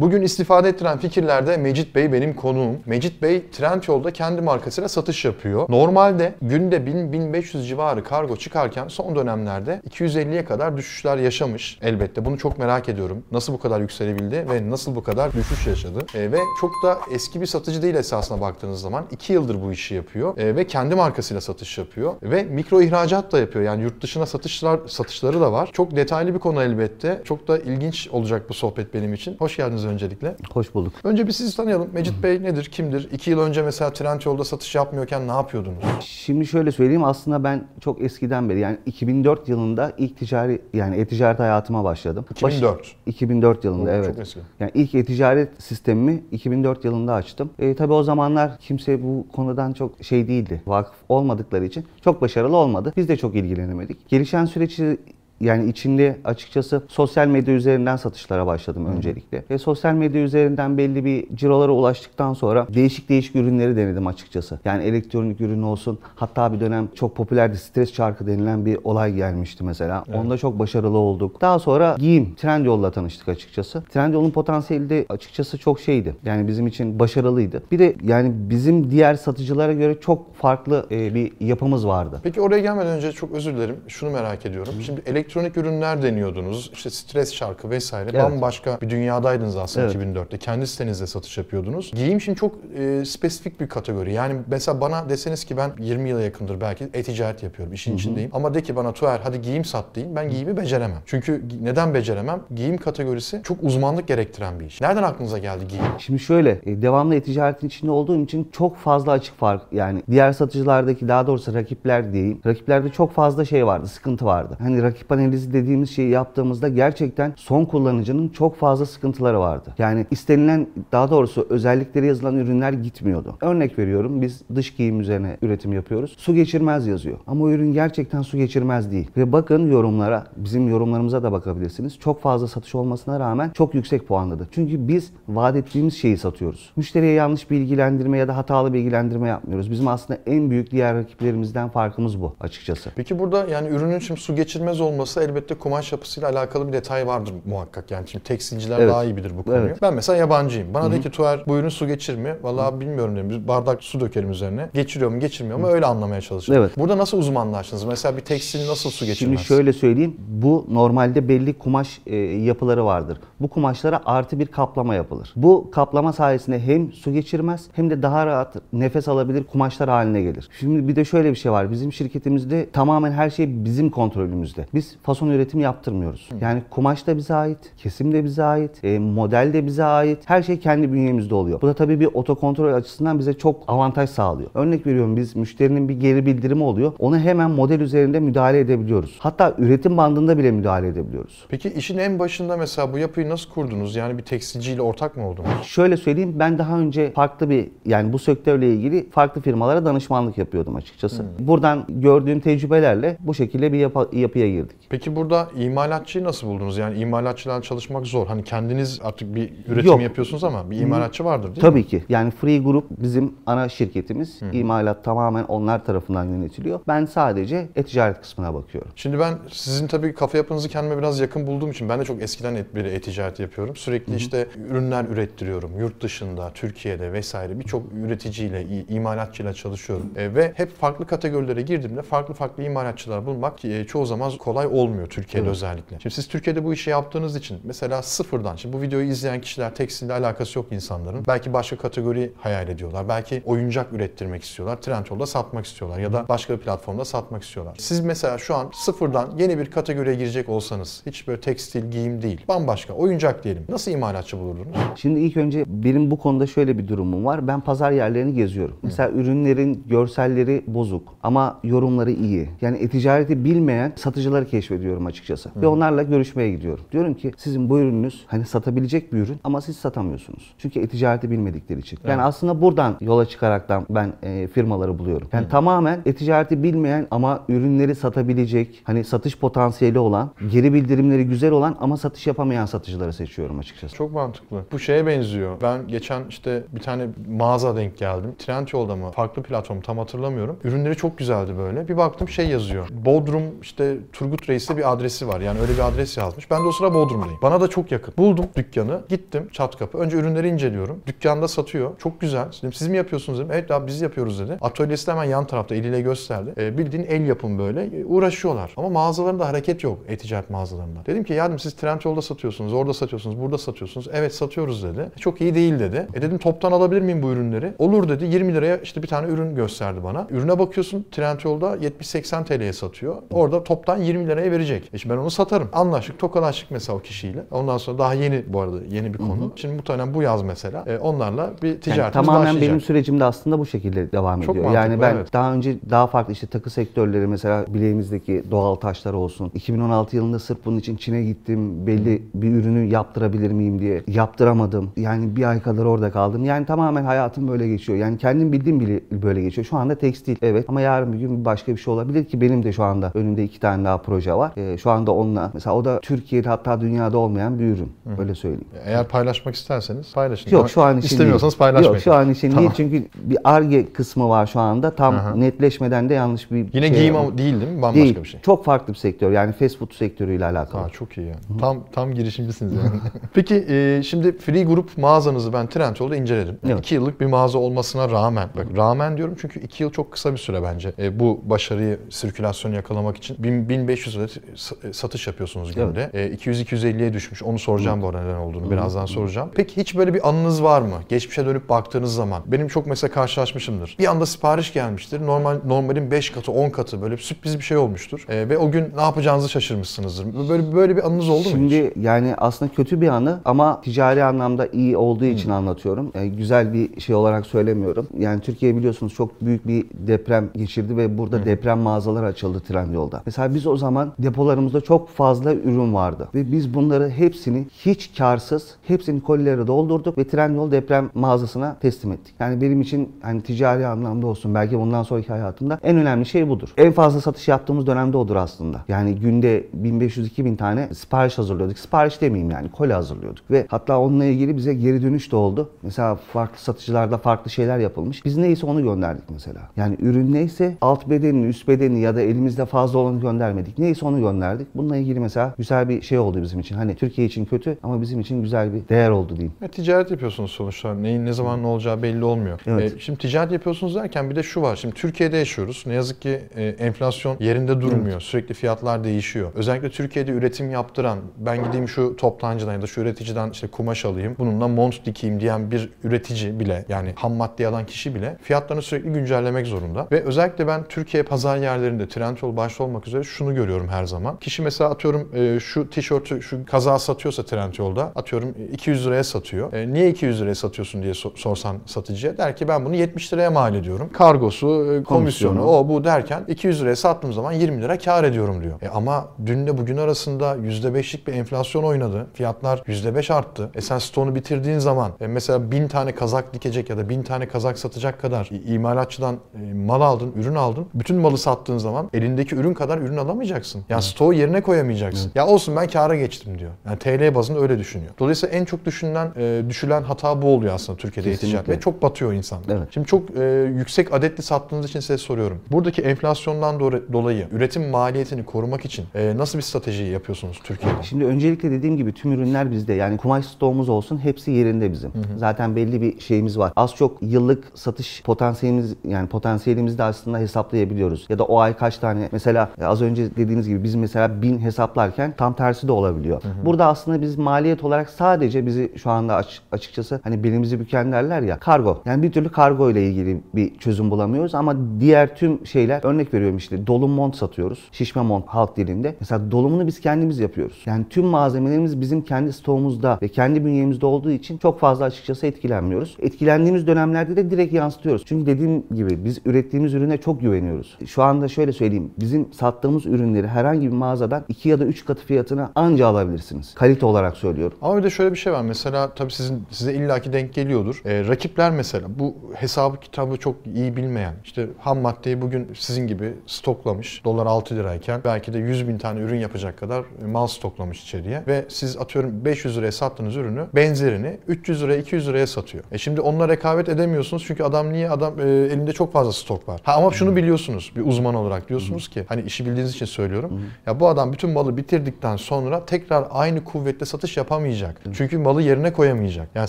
Bugün istifade ettiren fikirlerde Mecit Bey benim konuğum. Mecit Bey Trendyol'da kendi markasıyla satış yapıyor. Normalde günde 1000-1500 civarı kargo çıkarken son dönemlerde 250'ye kadar düşüşler yaşamış. Elbette bunu çok merak ediyorum. Nasıl bu kadar yükselebildi ve nasıl bu kadar düşüş yaşadı? E, ve çok da eski bir satıcı değil esasına baktığınız zaman. 2 yıldır bu işi yapıyor E, ve kendi markasıyla satış yapıyor ve mikro ihracat da yapıyor. Yani yurt dışına satışlar satışları da var. Çok detaylı bir konu elbette. Çok da ilginç olacak bu sohbet benim için. Hoş geldiniz öncelikle. Hoş bulduk. Önce bir sizi tanıyalım. Mecit Bey nedir, kimdir? 2 yıl önce mesela Trendyol'da satış yapmıyorken ne yapıyordunuz? Şimdi şöyle söyleyeyim aslında ben çok eskiden beri yani 2004 yılında ilk ticari yani e-ticaret hayatıma başladım. 2004. Baş- 2004 yılında Oo, evet. çok eski. Yani ilk e-ticaret sistemimi 2004 yılında açtım. E, tabii o zamanlar kimse bu konudan çok şey değildi. Vakıf olmadıkları için çok başarılı olmadı. Biz de çok ilgilenemedik. Gelişen süreci yani içinde açıkçası sosyal medya üzerinden satışlara başladım öncelikle. Ve sosyal medya üzerinden belli bir cirolara ulaştıktan sonra değişik değişik ürünleri denedim açıkçası. Yani elektronik ürün olsun. Hatta bir dönem çok popülerdi stres çarkı denilen bir olay gelmişti mesela. Onda çok başarılı olduk. Daha sonra giyim Trendyol'la tanıştık açıkçası. Trendyol'un potansiyeli de açıkçası çok şeydi. Yani bizim için başarılıydı. Bir de yani bizim diğer satıcılara göre çok farklı e, bir yapımız vardı. Peki oraya gelmeden önce çok özür dilerim. Şunu merak ediyorum. Şimdi elektronik ürünler deniyordunuz. İşte stres şarkı vesaire. Evet. Bambaşka bir dünyadaydınız aslında Evet. 2004'te. Kendi sitenizde satış yapıyordunuz. Giyim şimdi çok e, spesifik bir kategori. Yani mesela bana deseniz ki ben 20 yıla yakındır belki e-ticaret yapıyorum. işin içindeyim. Ama de ki bana Tuğer hadi giyim sat deyin. Ben giyimi beceremem. Çünkü neden beceremem? Giyim kategorisi çok uzmanlık gerektiren bir iş. Nereden aklınıza geldi giyim? Şimdi şöyle, e, devamlı e-ticaretin içinde olduğum için çok fazla açık fark yani diğer satıcılardaki daha doğrusu rakipler diyeyim. Rakiplerde çok fazla şey vardı, sıkıntı vardı. Hani rakip analizi dediğimiz şeyi yaptığımızda gerçekten son kullanıcının çok fazla sıkıntıları vardı. Yani istenilen daha doğrusu özellikleri yazılan ürünler gitmiyordu. Örnek veriyorum biz dış giyim üzerine üretim yapıyoruz. Su geçirmez yazıyor. Ama o ürün gerçekten su geçirmez değil. Ve bakın yorumlara, bizim yorumlarımıza da bakabilirsiniz. Çok fazla satış olmasına rağmen çok yüksek puanladı. Çünkü biz vaat ettiğimiz şeyi satıyoruz. Müşteriye yanlış bilgilendirme ya da hatalı bilgilendirme yapmıyoruz. Bizim aslında en büyük diğer rakiplerimizden farkımız bu açıkçası. Peki burada yani ürünün şimdi su geçirmez olması elbette kumaş yapısıyla alakalı bir detay vardır muhakkak. Yani şimdi tekstilciler Evet. daha iyi bilir bu konuyu. Evet. Ben mesela yabancıyım. Bana de ki Tuğer bu ürün su geçirmiyor. Vallahi bilmiyorum dedim. Bir bardak su dökerim üzerine. Geçiriyor mu geçirmiyor mu öyle anlamaya çalışıyorum. Evet. Burada nasıl uzmanlaştınız? Mesela bir tekstil nasıl su geçirmez? Şimdi şöyle söyleyeyim. Bu normalde belli kumaş e, yapıları vardır. Bu kumaşlara artı bir kaplama yapılır. Bu kaplama sayesinde hem su geçirmez hem de daha rahat nefes alabilir kumaşlar haline gelir. Şimdi bir de şöyle bir şey var. Bizim şirketimizde tamamen her şey bizim kontrolümüzde. Biz fason üretim yaptırmıyoruz. Yani kumaş da bize ait, kesim de bize ait, e, model de bize ait. Her şey kendi bünyemizde oluyor. Bu da tabii bir otokontrol açısından bize çok avantaj sağlıyor. Örnek veriyorum biz müşterinin bir geri bildirimi oluyor. Onu hemen model üzerinde müdahale edebiliyoruz. Hatta üretim bandında bile müdahale edebiliyoruz. Peki işin en başında mesela bu yapıyı nasıl kurdunuz? Yani bir tekstilciyle ortak mı oldunuz? Şöyle söyleyeyim ben daha önce farklı bir yani bu sektörle ilgili farklı firmalara danışmanlık yapıyordum açıkçası. Buradan gördüğüm tecrübelerle bu şekilde bir yapa- yapıya girdik. Peki burada imalatçıyı nasıl buldunuz? Yani imalatçılarla çalışmak zor. Hani kendiniz artık bir üretim Yok. yapıyorsunuz ama bir imalatçı vardır değil mi? Tabii ki. Yani Free Group bizim ana şirketimiz. İmalat tamamen onlar tarafından yönetiliyor. Ben sadece e-ticaret kısmına bakıyorum. Şimdi ben sizin tabii kafa yapınızı kendime biraz yakın bulduğum için ben de çok eskiden et, beri e-ticaret yapıyorum. Sürekli işte ürünler ürettiriyorum. Yurt dışında, Türkiye'de vesaire birçok üreticiyle, imalatçıyla çalışıyorum. E, ve hep farklı kategorilere girdiğimde farklı farklı imalatçılar bulmak e, çoğu zaman kolay olmuyor Türkiye'de özellikle. Şimdi siz Türkiye'de bu işi yaptığınız için mesela sıfırdan, şimdi bu videoyu izleyen kişiler tekstille alakası yok insanların. Belki başka kategori hayal ediyorlar. Belki oyuncak ürettirmek istiyorlar. Trendyol'da satmak istiyorlar ya da başka bir platformda satmak istiyorlar. Siz mesela şu an sıfırdan yeni bir kategoriye girecek olsanız hiç böyle tekstil, giyim değil. Bambaşka oyuncak diyelim. Nasıl imalatçı bulurdunuz? Şimdi ilk önce benim bu konuda şöyle bir durumum var. Ben pazar yerlerini geziyorum. Mesela ürünlerin görselleri bozuk ama yorumları iyi. Yani e-ticareti bilmeyen satıcıları keşfediyorum açıkçası. Ve onlarla görüşmeye gidiyorum. Diyorum ki sizin bu ürününüz hani satabilecek bir ürün ama siz satamıyorsunuz. Çünkü e-ticareti bilmedikleri için. Yani aslında buradan yola çıkaraktan ben e, firmaları buluyorum. Yani tamamen e-ticareti bilmeyen ama ürünleri satabilecek, hani satış potansiyeli olan, geri bildirimleri güzel olan ama satış yapamayan satıcıları seçiyorum açıkçası. Çok mantıklı. Bu şeye benziyor. Ben geçen işte bir tane mağaza denk geldim. Trendyol'da mı? Farklı platform tam hatırlamıyorum. Ürünleri çok güzeldi böyle. Bir baktım şey yazıyor. Bodrum işte Turgut Reis'te bir adresi var. Yani öyle bir adres yazmış. Ben de o sıra Bodrum'dayım. Bana da çok yakın. Buldum dükkanı. Gittim çat kapı. Önce ürünleri inceliyorum. Dükkanda satıyor. Çok güzel. Dedim siz mi yapıyorsunuz dedim. Evet abi biz yapıyoruz dedi. Atölyesi de hemen yan tarafta eliyle gösterdi. E, bildiğin el yapım böyle. E, uğraşıyorlar. Ama mağazalarında hareket yok e-ticaret mağazalarında. Dedim ki ya dedim siz Trendyol'da satıyorsunuz, orada satıyorsunuz, burada satıyorsunuz. Evet satıyoruz dedi. E, çok iyi değil dedi. E dedim toptan alabilir miyim bu ürünleri? Olur dedi. 20 liraya işte bir tane ürün gösterdi bana. Ürüne bakıyorsun Trendyol'da 70-80 TL'ye satıyor. Orada toptan 20 liraya verecek. E şimdi ben onu satarım. Anlaştık, tokalaştık mesela o kişiyle. Ondan sonra daha yeni bu arada yeni bir konu. Şimdi muhtemelen bu yaz mesela e, onlarla bir Yani ticaretimiz tamamen başlayacak. benim sürecim de aslında bu şekilde devam Çok ediyor. mantıklı, Yani ben evet. daha önce daha farklı işte takı sektörleri mesela bileğimizdeki doğal taşlar olsun. 2016 yılında sırf bunun için Çin'e gittim. Belli bir ürünü yaptırabilir miyim diye yaptıramadım. Yani bir ay kadar orada kaldım. Yani tamamen hayatım böyle geçiyor. Yani kendim bildiğim bile böyle geçiyor. Şu anda tekstil evet ama yarın bir gün başka bir şey olabilir ki benim de şu anda önümde iki tane daha proje var. Ee, şu anda onunla mesela o da Türkiye'de hatta dünyada olmayan bir ürün. Öyle söyleyeyim. Eğer paylaşmak isterseniz paylaşın. Yok şu an için İstemiyorsanız değil. paylaşmayın. Yok şu an için Tamam. değil çünkü bir arge kısmı var şu anda. Tam Aha. netleşmeden de yanlış bir Yine şey giyim var. değil değil mi? Bambaşka değil. bir şey. Çok farklı bir sektör. Yani fast food sektörüyle alakalı. Aa, çok iyi ya. Tam tam girişimcisiniz yani. Peki e, şimdi Free Group mağazanızı ben Trendyol'da inceledim. Evet. 2 yıllık bir mağaza olmasına rağmen, bak rağmen diyorum çünkü 2 yıl çok kısa bir süre bence. E, bu başarıyı, sirkülasyonu yakalamak için 1000 1500 adet sa- satış yapıyorsunuz günde. E, 200-250'ye düşmüş. Onu soracağım bu arada neden olduğunu. Birazdan soracağım. Peki hiç böyle bir anınız var mı? Geçmişe dönüp baktığınız zaman. Benim çok mesela karşılaşmışımdır. Bir anda sipariş gelmiştir. Normal normalin 5 katı, 10 katı böyle sürpriz bir şey olmuştur. E, ve o gün ne yapacağınızı şaşırmışsınızdır. Böyle böyle bir anınız oldu mu hiç? Şimdi yani aslında kötü bir anı ama ticari anlamda iyi olduğu için anlatıyorum. Yani güzel bir şey olarak söylemiyorum. Yani Türkiye biliyorsunuz çok büyük bir deprem geçirdi ve burada deprem mağazaları açıldı Trendyol'da. Mesela biz o zaman depolarımızda çok fazla ürün vardı ve biz bunları hepsini hiç karsız hepsini kolilere doldurduk ve Trendyol deprem mağazasına teslim ettik. Yani benim için hani ticari anlamda olsun belki bundan sonraki hayatımda en önemli şey budur. En fazla satış yaptığımız dönemde odur aslında. Yani günde 1500-2000 tane sipariş hazırlıyorduk. Sipariş demeyeyim yani koli hazırlıyorduk. Ve hatta onunla ilgili bize geri dönüş de oldu. Mesela farklı satıcılarda farklı şeyler yapılmış. Biz neyse onu gönderdik mesela. Yani ürün neyse alt bedenini, üst bedeni ya da elimizde fazla olanı göndermedik. Neyse onu gönderdik. Bununla ilgili mesela güzel bir şey oldu bizim için. Hani Türkiye için kötü ama bizim için güzel bir değer oldu diyeyim. E, ticaret yapıyorsunuz sonuçta. Neyin ne zaman ne olacağı belli olmuyor. Evet. E, şimdi ticaret yapıyorsunuz derken bir de şu var. Şimdi Türkiye'de yaşıyoruz. Ne yazık ki e, enflasyon yerinde durmuyor. Sürekli fiyatlar değişiyor. Özellikle Türkiye'de üretim yaptıran, ben gideyim şu toptancıdan ya da şu üreticiden işte kumaş alayım, bununla mont dikeyim diyen bir üretici bile yani ham madde alan kişi bile fiyatlarını sürekli güncellemek zorunda. Ve özellikle ben Türkiye pazar yerlerinde Trendyol başta olmak üzere şunu görüyorum her zaman. Kişi mesela atıyorum e, şu tişörtü, şu kazağı satıyorsa Trendyol'da atıyorum e, 200 liraya satıyor. E, niye 200 liraya satıyorsun diye so- sorsan satıcıya der ki ben bunu 70 liraya mal ediyorum. Kargosu, e, komisyonu, Komisyonu. o bu derken 200 liraya sattığım zaman 20 lira kar ediyorum diyor. E, ama dünle bugün arasında %5'lik bir enflasyon oynadı. Fiyatlar %5 arttı. E sen stoğunu bitirdiğin zaman e, mesela 1000 tane kazak dikecek ya da 1000 tane kazak satacak kadar imalatçıdan e, mal aldın, ürün aldın. Bütün malı sattığın zaman elindeki ürün kadar ürün alamayacaksın. Yani stoğu yerine koyamayacaksın. Ya olsun ben kâra geçtim diyor. Yani TL bazında öyle düşünüyor. Dolayısıyla en çok düşünülen, e, düşülen hata bu oluyor aslında Türkiye'de e-ticaret ve çok batıyor insanlar. Evet. Şimdi çok e, yüksek adetli sattığınız için size soruyorum. Buradaki enflasyondan dolayı üretim maliyetini korumak için e, nasıl bir strateji yapıyorsunuz Türkiye'de? Şimdi öncelikle dediğim gibi tüm ürünler bizde. Yani kumaş stoğumuz olsun hepsi yerinde bizim. Zaten belli bir şeyimiz var. Az çok yıllık satış potansiyelimiz yani potansiyelimizi de aslında hesaplayabiliyoruz. Ya da o ay kaç tane mesela az önce dediğiniz gibi biz mesela bin hesaplarken tam tersi de olabiliyor. Burada aslında biz maliyet olarak sadece bizi şu anda aç- açıkçası hani belimizi büken derler ya kargo. Yani bir türlü kargo ile ilgili bir çözüm bulamıyoruz ama diğer tüm şeyler örnek veriyorum işte dolum mont satıyoruz. Şişme mont halk dilinde. Mesela dolumunu biz kendimiz yapıyoruz. Yani tüm malzemelerimiz bizim kendi stoğumuzda ve kendi bünyemizde olduğu için çok fazla açıkçası etkilenmiyoruz. Etkilendiğimiz dönemlerde de direkt yansıtıyoruz. Çünkü dediğim gibi biz ürettiğimiz ürüne çok güveniyoruz. Şu anda şöyle söyleyeyim. Bizim sattığımız ürünleri herhangi bir mağazadan 2 ya da 3 katı fiyatına anca alabilirsiniz. Kalite olarak söylüyorum. Ama bir de şöyle bir şey var. Mesela tabii sizin size illaki denk geliyordur. E, rakipler mesela bu hesabı kitabı çok iyi bilmeyen işte ham maddeyi bugün sizin gibi stoklamış. Dolar 6 lirayken belki de 100 bin tane ürün yapacak kadar e, mal stoklamış içeriye. Ve siz atıyorum 500 liraya sattığınız ürünü benzerini 300 liraya 200 liraya satıyor. E şimdi onunla rekabet edemiyorsunuz çünkü adam niye adam e, elinde çok fazla stok var. Ha ama şunu biliyorsunuz bir uzman olarak diyorsunuz ki hani işi bildiğiniz için söylüyorum. Atıyorum. Ya bu adam bütün malı bitirdikten sonra tekrar aynı kuvvetle satış yapamayacak. Çünkü malı yerine koyamayacak. Yani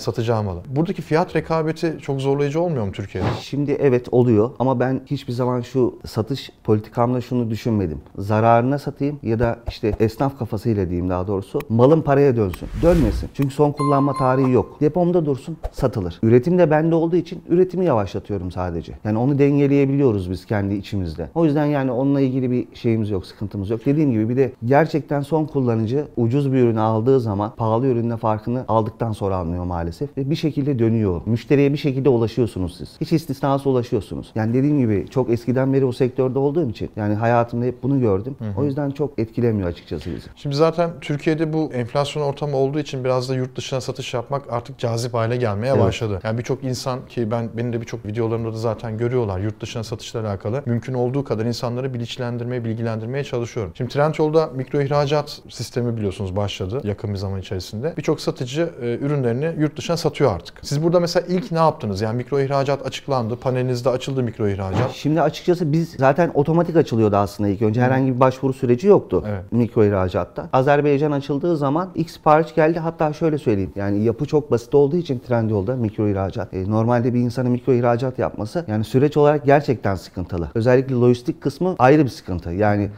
satacağı malı. Buradaki fiyat rekabeti çok zorlayıcı olmuyor mu Türkiye'de? Şimdi evet oluyor ama ben hiçbir zaman şu satış politikamda şunu düşünmedim. Zararına satayım ya da işte esnaf kafasıyla diyeyim daha doğrusu malın paraya dönsün. Dönmesin. Çünkü son kullanma tarihi yok. Depomda dursun satılır. Üretim de bende olduğu için üretimi yavaşlatıyorum sadece. Yani onu dengeleyebiliyoruz biz kendi içimizde. O yüzden yani onunla ilgili bir şeyimiz yok, sıkıntımız yok. Dediğim gibi bir de gerçekten son kullanıcı ucuz bir ürünü aldığı zaman pahalı ürünle farkını aldıktan sonra anlıyor maalesef. Ve bir şekilde dönüyor. Müşteriye bir şekilde ulaşıyorsunuz siz. Hiç istisnası ulaşıyorsunuz. Yani dediğim gibi çok eskiden beri o sektörde olduğum için yani hayatımda hep bunu gördüm. O yüzden çok etkilemiyor açıkçası bizi. Şimdi zaten Türkiye'de bu enflasyon ortamı olduğu için biraz da yurt dışına satış yapmak artık cazip hale gelmeye Evet. başladı. Yani birçok insan ki ben benim de birçok videolarımda da zaten görüyorlar yurt dışına satışla alakalı. Mümkün olduğu kadar insanları bilinçlendirmeye, bilgilendirmeye çalışıyorum. Şimdi Trendyol'da mikro ihracat sistemi biliyorsunuz başladı yakın bir zaman içerisinde. Birçok satıcı e, ürünlerini yurt dışına satıyor artık. Siz burada mesela ilk ne yaptınız? Yani mikro ihracat açıklandı. Panelinizde açıldı mikro ihracat. Şimdi açıkçası biz zaten otomatik açılıyordu aslında ilk önce. Herhangi bir başvuru süreci yoktu Evet. mikro ihracatta. Azerbaycan açıldığı zaman ilk sipariş geldi. Hatta şöyle söyleyeyim. Yani yapı çok basit olduğu için Trendyol'da mikro ihracat. e, normalde bir insanın mikro ihracat yapması yani süreç olarak gerçekten sıkıntılı. Özellikle lojistik kısmı ayrı bir sıkıntı. Yani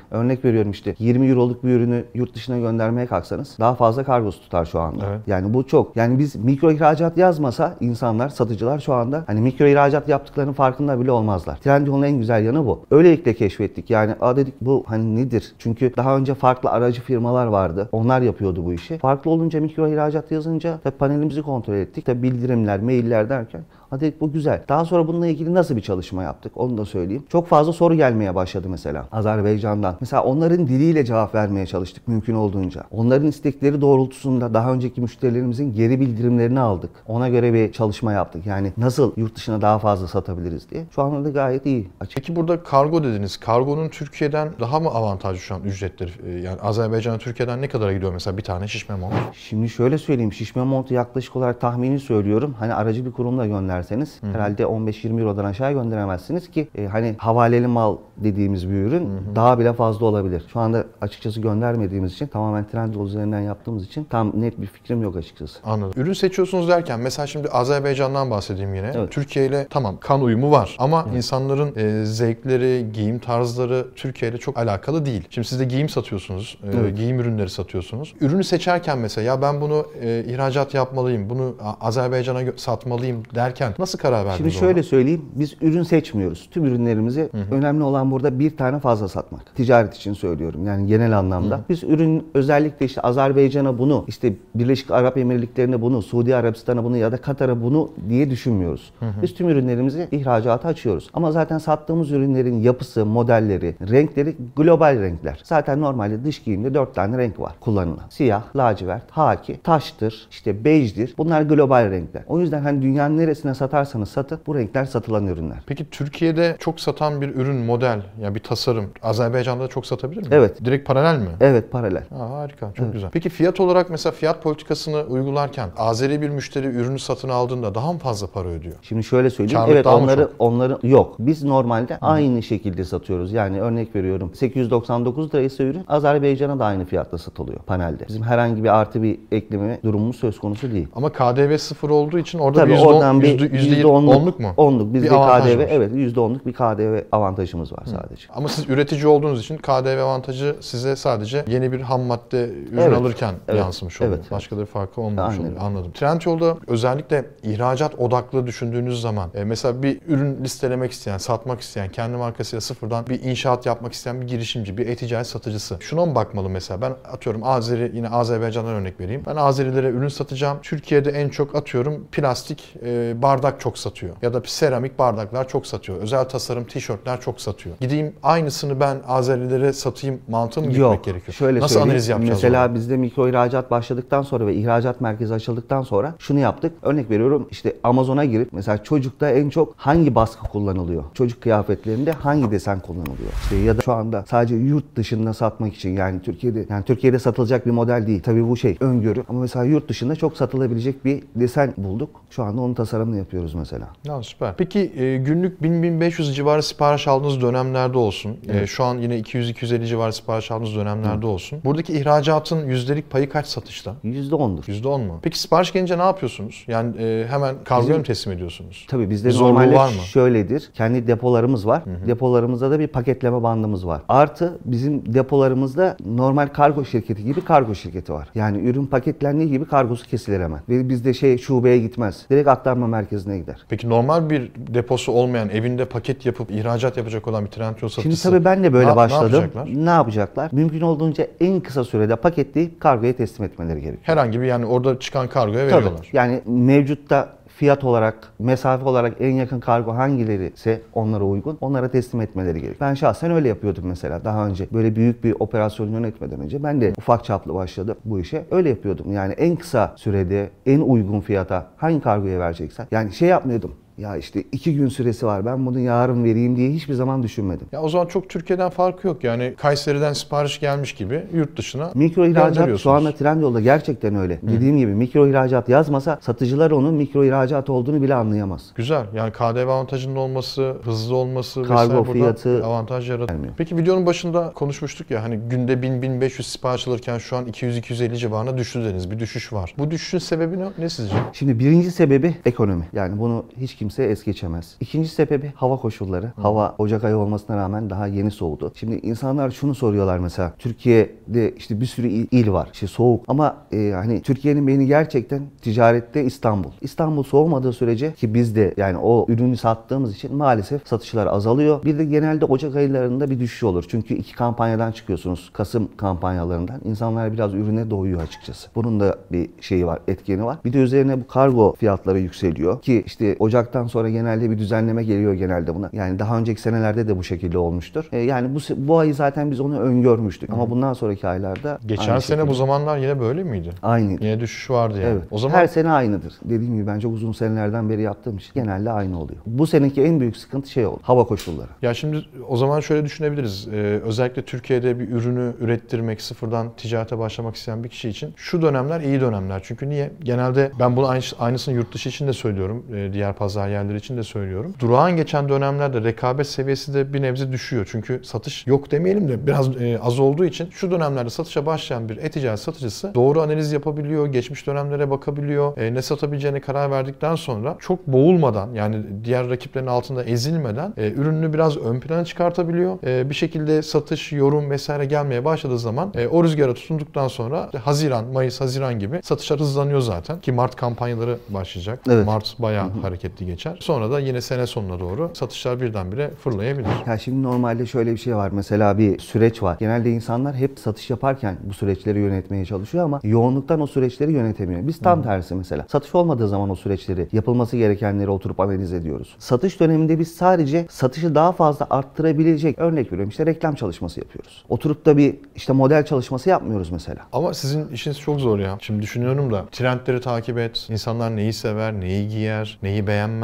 örnek veriyorum işte 20 euroluk bir ürünü yurt dışına göndermeye kalksanız daha fazla kargosu tutar şu anda. Evet. Yani bu çok. Yani biz mikro ihracat yazmasa insanlar, satıcılar şu anda hani mikro ihracat yaptıklarının farkında bile olmazlar. Trendyol'un en güzel yanı bu. Öylelikle keşfettik. Yani a dedik bu hani nedir? Çünkü daha önce farklı aracı firmalar vardı. Onlar yapıyordu bu işi. Farklı olunca mikro ihracat yazınca tabii panelimizi kontrol ettik. Tabii bildirimler, mailler derken Ha dedik bu güzel. Daha sonra bununla ilgili nasıl bir çalışma yaptık onu da söyleyeyim. Çok fazla soru gelmeye başladı mesela Azerbaycan'dan. Mesela onların diliyle cevap vermeye çalıştık mümkün olduğunca. Onların istekleri doğrultusunda daha önceki müşterilerimizin geri bildirimlerini aldık. Ona göre bir çalışma yaptık. Yani nasıl yurt dışına daha fazla satabiliriz diye. Şu anda da gayet iyi açık. Peki burada kargo dediniz. Kargonun Türkiye'den daha mı avantajlı şu an ücretleri? Ee, Yani Azerbaycan'a Türkiye'den ne kadara gidiyor mesela bir tane şişme mont? Şimdi şöyle söyleyeyim. Şişme montu yaklaşık olarak tahmini söylüyorum. Hani aracı bir kurumla gönderseniz herhalde 15-20 Euro'dan aşağı gönderemezsiniz ki e, hani havaleli mal dediğimiz bir ürün daha bile fazla olabilir. Şu anda açıkçası göndermediğimiz için tamamen Trendyol üzerinden yaptığımız için tam net bir fikrim yok açıkçası. Anladım. Ürün seçiyorsunuz derken mesela şimdi Azerbaycan'dan bahsedeyim yine. Evet. Türkiye ile tamam kan uyumu var ama insanların e, zevkleri, giyim tarzları Türkiye ile çok alakalı değil. Şimdi siz de giyim satıyorsunuz, e, Evet. giyim ürünleri satıyorsunuz. Ürünü seçerken mesela ya ben bunu e, ihracat yapmalıyım, bunu Azerbaycan'a satmalıyım derken nasıl karar verdiniz Şimdi ona? şöyle söyleyeyim. Biz ürün seçmiyoruz. Tüm ürünlerimizi önemli olan burada bir tane fazla satmak. Ticaret için söylüyorum. Yani genel anlamda. Biz ürün özellikle işte Azerbaycan'a bunu, işte Birleşik Arap Emirlikleri'ne bunu, Suudi Arabistan'a bunu ya da Katar'a bunu diye düşünmüyoruz. Biz tüm ürünlerimizi ihracata açıyoruz. Ama zaten sattığımız ürünlerin yapısı, modelleri, renkleri global renkler. Zaten normalde dış giyimde dört tane renk var kullanılan. Siyah, lacivert, haki, taştır, işte bejdir. Bunlar global renkler. O yüzden hani dünyanın neresine satarsanız satın bu renkler satılan ürünler. Peki Türkiye'de çok satan bir ürün, model, ya bir tasarım Azerbaycan'da da çok satabilir mi? Evet. Direkt paralel mi? Evet paralel. Aa, harika, çok güzel. Peki fiyat olarak mesela fiyat politikasını uygularken Azeri bir müşteri ürünü satın aldığında daha mı fazla para ödüyor? Şimdi şöyle söyleyeyim. Karlılık evet onları onları yok. Biz normalde aynı şekilde satıyoruz. Yani örnek veriyorum. 899 liraysa ürün Azerbaycan'a da aynı fiyatla satılıyor panelde. Bizim herhangi bir artı bir ekleme durumumuz söz konusu değil. Ama KDV sıfır olduğu için orada Tabii bir yüzde oradan on, bir yüzde, yüzde yüzde onluk, onluk mu? Onluk. Bizde Bir KDV var. evet yüzde onluk bir KDV avantajımız var sadece. Ama siz üretici olduğunuz için KDV avantajı size sadece yeni bir ham madde ürün Evet. alırken Evet. yansımış oluyor. Evet. Başka bir farkı olmamış Aynen. oluyor. Anladım. Trendyol'da özellikle ihracat odaklı düşündüğünüz zaman e, mesela bir ürün listelemek isteyen, satmak isteyen, kendi markasıyla sıfırdan bir inşaat yapmak isteyen bir girişimci, bir e-ticaret satıcısı. Şuna mı bakmalı mesela? Ben atıyorum Azeri, yine Azerbaycan'dan örnek vereyim. Ben Azerilere ürün satacağım. Türkiye'de en çok atıyorum plastik e, bardak çok satıyor. Ya da seramik bardaklar çok satıyor. Özel tasarım tişörtler çok satıyor. Gideyim aynısını ben Azerilere satayım mantığı mı Yok. gitmek gerekiyor? Şöyle Nasıl analiz yapacağız? Mesela onu? bizde mikro ihracat başladıktan sonra ve ihracat merkezi açıldıktan sonra şunu yaptık. Örnek veriyorum işte Amazon'a girip mesela çocukta en çok hangi baskı kullanılıyor? Çocuk kıyafetlerinde hangi desen kullanılıyor? İşte ya da şu anda sadece yurt dışında satmak için yani Türkiye'de yani Türkiye'de satılacak bir model değil. Tabii bu şey öngörü ama mesela yurt dışında çok satılabilecek bir desen bulduk. Şu anda onun tasarımını yapıyoruz mesela. Ya süper. Peki e, günlük 1000-1500 civarı sipariş aldığınız dönemlerde olsun. E, şu an yine 200-250 civarı sipariş aldığınız dönemlerde olsun. Buradaki ihracatın yüzdelik payı kaç satışta? %10'dur. %10 mu? Peki sipariş gelince ne yapıyorsunuz? Yani e, hemen kargoya mı teslim ediyorsunuz? Tabii bizde zorluğu normalde var mı? şöyledir. Kendi depolarımız var. Depolarımızda da bir paketleme bandımız var. Artı bizim depolarımızda normal kargo şirketi gibi kargo şirketi var. Yani ürün paketlendiği gibi kargosu kesilir hemen. Ve bizde şey şubeye gitmez. Direkt aktarma merkezine gider. Peki normal bir deposu olmayan, evinde paket yapıp ihracat yapacak olan bir Trendyol satıcısı... Şimdi tabii ben de böyle ne- ne başladım. yapacaklar? Ne yapacaklar? Mümkün olduğunca en kısa sürede paketleyip kargoya teslim etmeleri gerekiyor. Herhangi bir yani orada çıkan kargoya Tabii. veriyorlar. Yani mevcutta fiyat olarak, mesafe olarak en yakın kargo hangileri ise onlara uygun, onlara teslim etmeleri gerekiyor. Ben şahsen öyle yapıyordum mesela daha önce. Böyle büyük bir operasyon yönetmeden önce ben de ufak çaplı başladım bu işe. Öyle yapıyordum. Yani en kısa sürede, en uygun fiyata hangi kargoya vereceksen. Yani şey yapmıyordum. Ya işte iki gün süresi var ben bunu yarın vereyim diye hiçbir zaman düşünmedim. Ya o zaman çok Türkiye'den farkı yok. Yani Kayseri'den sipariş gelmiş gibi yurt dışına Mikro ihracat şu anda Trendyol'da gerçekten öyle. Dediğim gibi mikro ihracat yazmasa satıcılar onun mikro ihracat olduğunu bile anlayamaz. Güzel. Yani KDV avantajının olması, hızlı olması Kargo fiyatı avantaj yaratıyor. gelmiyor. Peki videonun başında konuşmuştuk ya hani günde 1000-1500 sipariş alırken şu an 200-250 civarına düştü dediniz. Bir düşüş var. Bu düşüşün sebebi ne, ne sizce? Şimdi birinci sebebi ekonomi. Yani bunu hiç kimse es geçemez. İkinci sebebi hava koşulları. Hava Ocak ayı olmasına rağmen daha yeni soğudu. Şimdi insanlar şunu soruyorlar mesela. Türkiye'de işte bir sürü il, il var. İşte soğuk ama e, hani Türkiye'nin beyni gerçekten ticarette İstanbul. İstanbul soğumadığı sürece ki biz de yani o ürünü sattığımız için maalesef satışlar azalıyor. Bir de genelde Ocak aylarında bir düşüş olur. Çünkü iki kampanyadan çıkıyorsunuz. Kasım kampanyalarından. İnsanlar biraz ürüne doyuyor açıkçası. Bunun da bir şeyi var, etkeni var. Bir de üzerine bu kargo fiyatları yükseliyor ki işte Ocak'tan sonra genelde bir düzenleme geliyor genelde buna. Yani daha önceki senelerde de bu şekilde olmuştur. E, yani bu bu ayı zaten biz onu öngörmüştük. Ama bundan sonraki aylarda Geçen aynı sene şekilde. bu zamanlar yine böyle miydi? aynı. Yine düşüş vardı yani. Evet. O zaman Her sene aynıdır. Dediğim gibi ben çok uzun senelerden beri yaptığım için genelde aynı oluyor. Bu seneki en büyük sıkıntı şey oldu. Hava koşulları. Ya şimdi o zaman şöyle düşünebiliriz. Ee, özellikle Türkiye'de bir ürünü ürettirmek, sıfırdan ticarete başlamak isteyen bir kişi için şu dönemler iyi dönemler. Çünkü niye? Genelde ben bunu aynı, aynısını yurt dışı için de söylüyorum. e, diğer pazar yerleri için de söylüyorum. Durağan geçen dönemlerde rekabet seviyesi de bir nebze düşüyor. Çünkü satış yok demeyelim de biraz e, az olduğu için şu dönemlerde satışa başlayan bir e-ticaret satıcısı doğru analiz yapabiliyor, geçmiş dönemlere bakabiliyor, e, ne satabileceğine karar verdikten sonra çok boğulmadan yani diğer rakiplerin altında ezilmeden e, ürününü biraz ön plana çıkartabiliyor. E, bir şekilde satış, yorum vesaire gelmeye başladığı zaman e, o rüzgara tutunduktan sonra işte Haziran, Mayıs, Haziran gibi satışlar hızlanıyor zaten ki Mart kampanyaları başlayacak. Evet. Mart bayağı hareketli geçer. Sonra da yine sene sonuna doğru satışlar birdenbire fırlayabilir. Ya şimdi normalde şöyle bir şey var. Mesela bir süreç var. Genelde insanlar hep satış yaparken bu süreçleri yönetmeye çalışıyor ama yoğunluktan o süreçleri yönetemiyor. Biz tam tersi mesela. Satış olmadığı zaman o süreçleri, yapılması gerekenleri oturup analiz ediyoruz. Satış döneminde biz sadece satışı daha fazla arttırabilecek örnek veriyorum işte reklam çalışması yapıyoruz. Oturup da bir işte model çalışması yapmıyoruz mesela. Ama sizin işiniz çok zor ya. Şimdi düşünüyorum da trendleri takip et. İnsanlar neyi sever, neyi giyer, neyi beğenmez.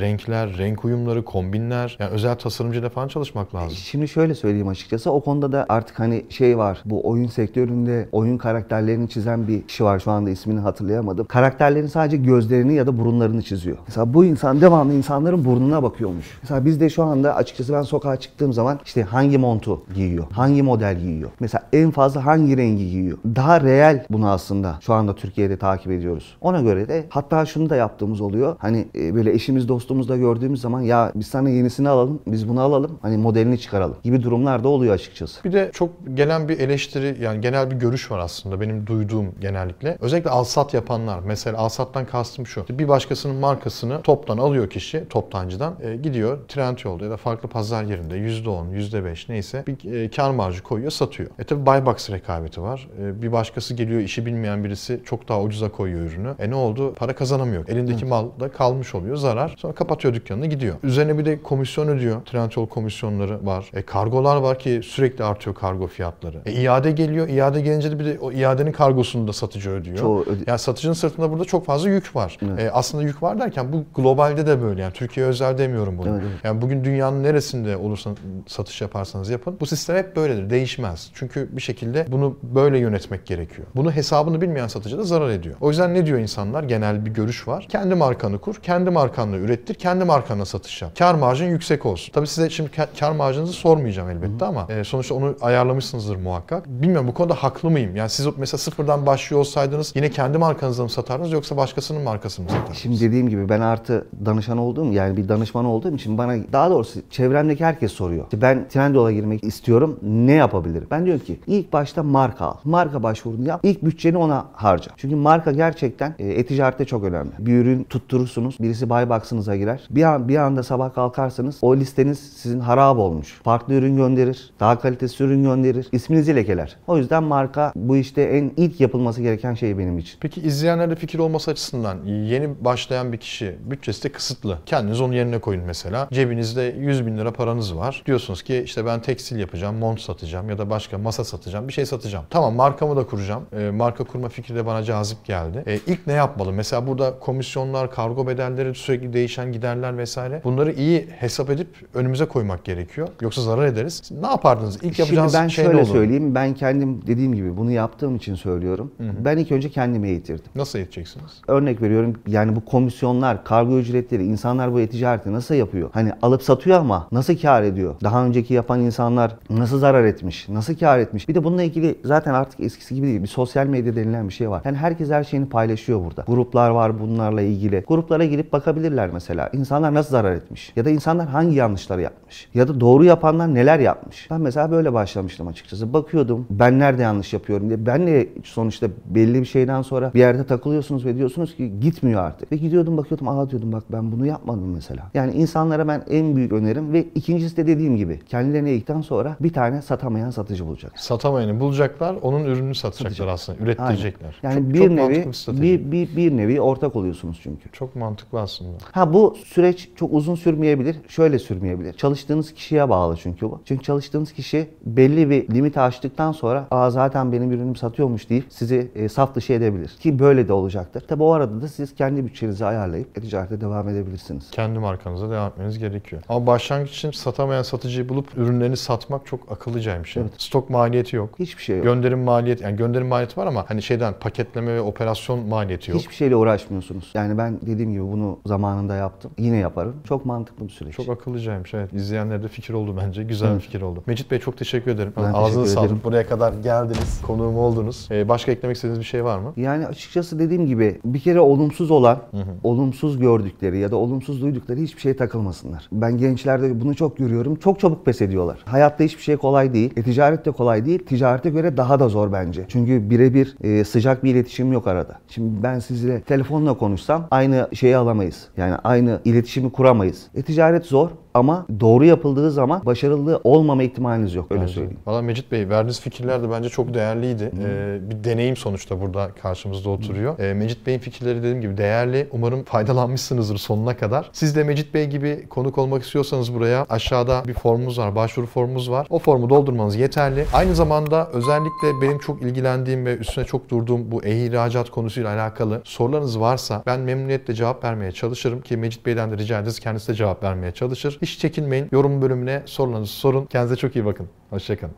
Renkler, renk uyumları, kombinler. Yani özel tasarımcıyla falan çalışmak lazım. Şimdi şöyle söyleyeyim açıkçası o konuda da artık hani şey var bu oyun sektöründe oyun karakterlerini çizen bir kişi var şu anda ismini hatırlayamadım. Karakterlerin sadece gözlerini ya da burunlarını çiziyor. Mesela bu insan devamlı insanların burnuna bakıyormuş. Mesela biz de şu anda açıkçası ben sokağa çıktığım zaman işte hangi montu giyiyor, hangi model giyiyor, mesela en fazla hangi rengi giyiyor. Daha reel bunu aslında şu anda Türkiye'de takip ediyoruz. Ona göre de hatta şunu da yaptığımız oluyor. Hani e, böyle eşimiz dostumuzla gördüğümüz zaman ya biz sana yenisini alalım, biz bunu alalım, hani modelini çıkaralım gibi durumlar da oluyor açıkçası. Bir de çok gelen bir eleştiri yani genel bir görüş var aslında benim duyduğum genellikle. Özellikle alsat yapanlar. Mesela alsattan kastım şu. Bir başkasının markasını toptan alıyor kişi toptancıdan. e, gidiyor Trendyol'da ya da farklı pazar yerinde %10, %5 neyse bir e, kar marjı koyuyor satıyor. E tabi buy box rekabeti var. E, bir başkası geliyor işi bilmeyen birisi çok daha ucuza koyuyor ürünü. E ne oldu? Para kazanamıyor. Elindeki mal da kalmış oluyor zarar. Sonra kapatıyor dükkanını gidiyor. Üzerine bir de komisyon ödüyor. Trendyol komisyonları var. E kargolar var ki sürekli artıyor kargo fiyatları. E iade geliyor. İade gelince de bir de o iadenin kargosunu da satıcı ödüyor. Çoğu öde- Yani satıcının sırtında burada çok fazla yük var. E, aslında yük var derken bu globalde de böyle. Yani Türkiye özel demiyorum bunu. Evet, evet. Yani bugün dünyanın neresinde olursa satış yaparsanız yapın. Bu sistem hep böyledir. Değişmez. Çünkü bir şekilde bunu böyle yönetmek gerekiyor. Bunu hesabını bilmeyen satıcı da zarar ediyor. O yüzden ne diyor insanlar? Genel bir görüş var. Kendi markanı kur. Kendi markanı markanla ürettir, kendi markanla satış yap. Kar marjın yüksek olsun. Tabii size şimdi ka- kar marjınızı sormayacağım elbette ama e, sonuçta onu ayarlamışsınızdır muhakkak. Bilmiyorum bu konuda haklı mıyım? Yani siz mesela sıfırdan başlıyor olsaydınız yine kendi markanızla mı satardınız yoksa başkasının markasını mı satardınız? Şimdi dediğim gibi ben artı danışan olduğum yani bir danışman olduğum için bana daha doğrusu çevremdeki herkes soruyor. Ben Trendyol'a girmek istiyorum. Ne yapabilirim? Ben diyorum ki ilk başta marka al. Marka başvurunu yap. İlk bütçeni ona harca. Çünkü marka gerçekten e, e-ticarette çok önemli. Bir ürün tutturursunuz. Birisi buy box'ınıza girer. Bir an bir anda sabah kalkarsanız o listeniz sizin harap olmuş. Farklı ürün gönderir. Daha kalitesiz ürün gönderir. İsminizi lekeler. O yüzden marka bu işte en ilk yapılması gereken şey benim için. Peki izleyenlerde fikir olması açısından yeni başlayan bir kişi bütçesi de kısıtlı. Kendiniz onun yerine koyun mesela. Cebinizde 100 bin lira paranız var. Diyorsunuz ki işte ben tekstil yapacağım, mont satacağım ya da başka masa satacağım, bir şey satacağım. Tamam markamı da kuracağım. E, marka kurma fikri de bana cazip geldi. E, ilk ne yapmalı? Mesela burada komisyonlar, kargo bedelleri, sürekli değişen giderler vesaire. Bunları iyi hesap edip önümüze koymak gerekiyor. Yoksa zarar ederiz. Ne yapardınız? İlk yapacağınız Şimdi ben şey ne şöyle olur? söyleyeyim. Ben kendim dediğim gibi bunu yaptığım için söylüyorum. Ben ilk önce kendimi eğitirdim. Nasıl edeceksiniz? Örnek veriyorum yani bu komisyonlar, kargo ücretleri, insanlar bu e-ticareti nasıl yapıyor? Hani alıp satıyor ama nasıl kar ediyor? Daha önceki yapan insanlar nasıl zarar etmiş? Nasıl kar etmiş? Bir de bununla ilgili zaten artık eskisi gibi değil. Bir sosyal medya denilen bir şey var. Yani herkes her şeyini paylaşıyor burada. Gruplar var bunlarla ilgili. Gruplara girip bakabilirler mesela. İnsanlar nasıl zarar etmiş? Ya da insanlar hangi yanlışları yapmış? Ya da doğru yapanlar neler yapmış? Ben mesela böyle başlamıştım açıkçası. Bakıyordum ben nerede yanlış yapıyorum diye. Ben de sonuçta belli bir şeyden sonra bir yerde takılıyorsunuz ve diyorsunuz ki gitmiyor artık. Ve gidiyordum bakıyordum aa diyordum bak ben bunu yapmadım mesela. Yani insanlara ben en büyük önerim ve ikincisi de dediğim gibi kendilerine eğitikten sonra bir tane satamayan satıcı bulacak. Satamayanı bulacaklar, onun ürününü satacaklar aslında, ürettirecekler. Yani Çok- bir çok nevi bir, bir, bir nevi ortak oluyorsunuz çünkü. Çok mantıklı aslında. Ha bu süreç çok uzun sürmeyebilir. Şöyle sürmeyebilir. Çalıştığınız kişiye bağlı çünkü bu. Çünkü çalıştığınız kişi belli bir limit aştıktan sonra aa zaten benim ürünüm satıyormuş deyip sizi e, saf dışı edebilir. Ki böyle de olacaktır. Tabi o arada da siz kendi bütçenizi ayarlayıp ticarete devam edebilirsiniz. Kendi markanıza devam etmeniz gerekiyor. Ama başlangıç için satamayan satıcıyı bulup ürünlerini satmak çok akıllıca bir şey. Stok maliyeti yok. Hiçbir şey yok. Gönderim maliyeti, yani gönderim maliyeti var ama hani şeyden paketleme ve operasyon maliyeti yok. Hiçbir şeyle uğraşmıyorsunuz. Yani ben dediğim gibi bunu zamanında yaptım. Yine yaparım. Çok mantıklı bir süreç. Çok akıllıcaymış evet. İzleyenlere de fikir oldu bence. Güzel bir fikir oldu. Mecit Bey çok teşekkür ederim. Ben Ağzınıza teşekkür sağlık. ederim. Buraya kadar geldiniz. Konuğum oldunuz. Ee, başka eklemek istediğiniz bir şey var mı? Yani açıkçası dediğim gibi bir kere olumsuz olan, olumsuz gördükleri ya da olumsuz duydukları hiçbir şeye takılmasınlar. Ben gençlerde bunu çok görüyorum. Çok çabuk pes ediyorlar. Hayatta hiçbir şey kolay değil. E, ticaret de kolay değil. Ticarete göre daha da zor bence. Çünkü birebir e, sıcak bir iletişim yok arada. Şimdi ben sizinle telefonla konuşsam aynı şeyi alamayız. Yani aynı iletişimi kuramayız. E, ticaret zor ama doğru yapıldığı zaman başarılı olmama ihtimaliniz yok. Öyle Bence söyleyeyim. Valla Mecit Bey verdiğiniz fikirler de bence çok değerliydi. Ee, bir deneyim sonuçta burada karşımızda oturuyor. Ee, Mecit Bey'in fikirleri dediğim gibi değerli. Umarım faydalanmışsınızdır sonuna kadar. Siz de Mecit Bey gibi konuk olmak istiyorsanız buraya aşağıda bir formumuz var, başvuru formumuz var. O formu doldurmanız yeterli. Aynı zamanda özellikle benim çok ilgilendiğim ve üstüne çok durduğum bu e-ihracat konusuyla alakalı sorularınız varsa ben memnuniyetle cevap vermeye çalışırım ki Mecit Bey'den de rica ederiz kendisi de cevap vermeye çalışır. Hiç çekinmeyin. Yorum bölümüne sorularınızı sorun. Kendinize çok iyi bakın. Hoşçakalın.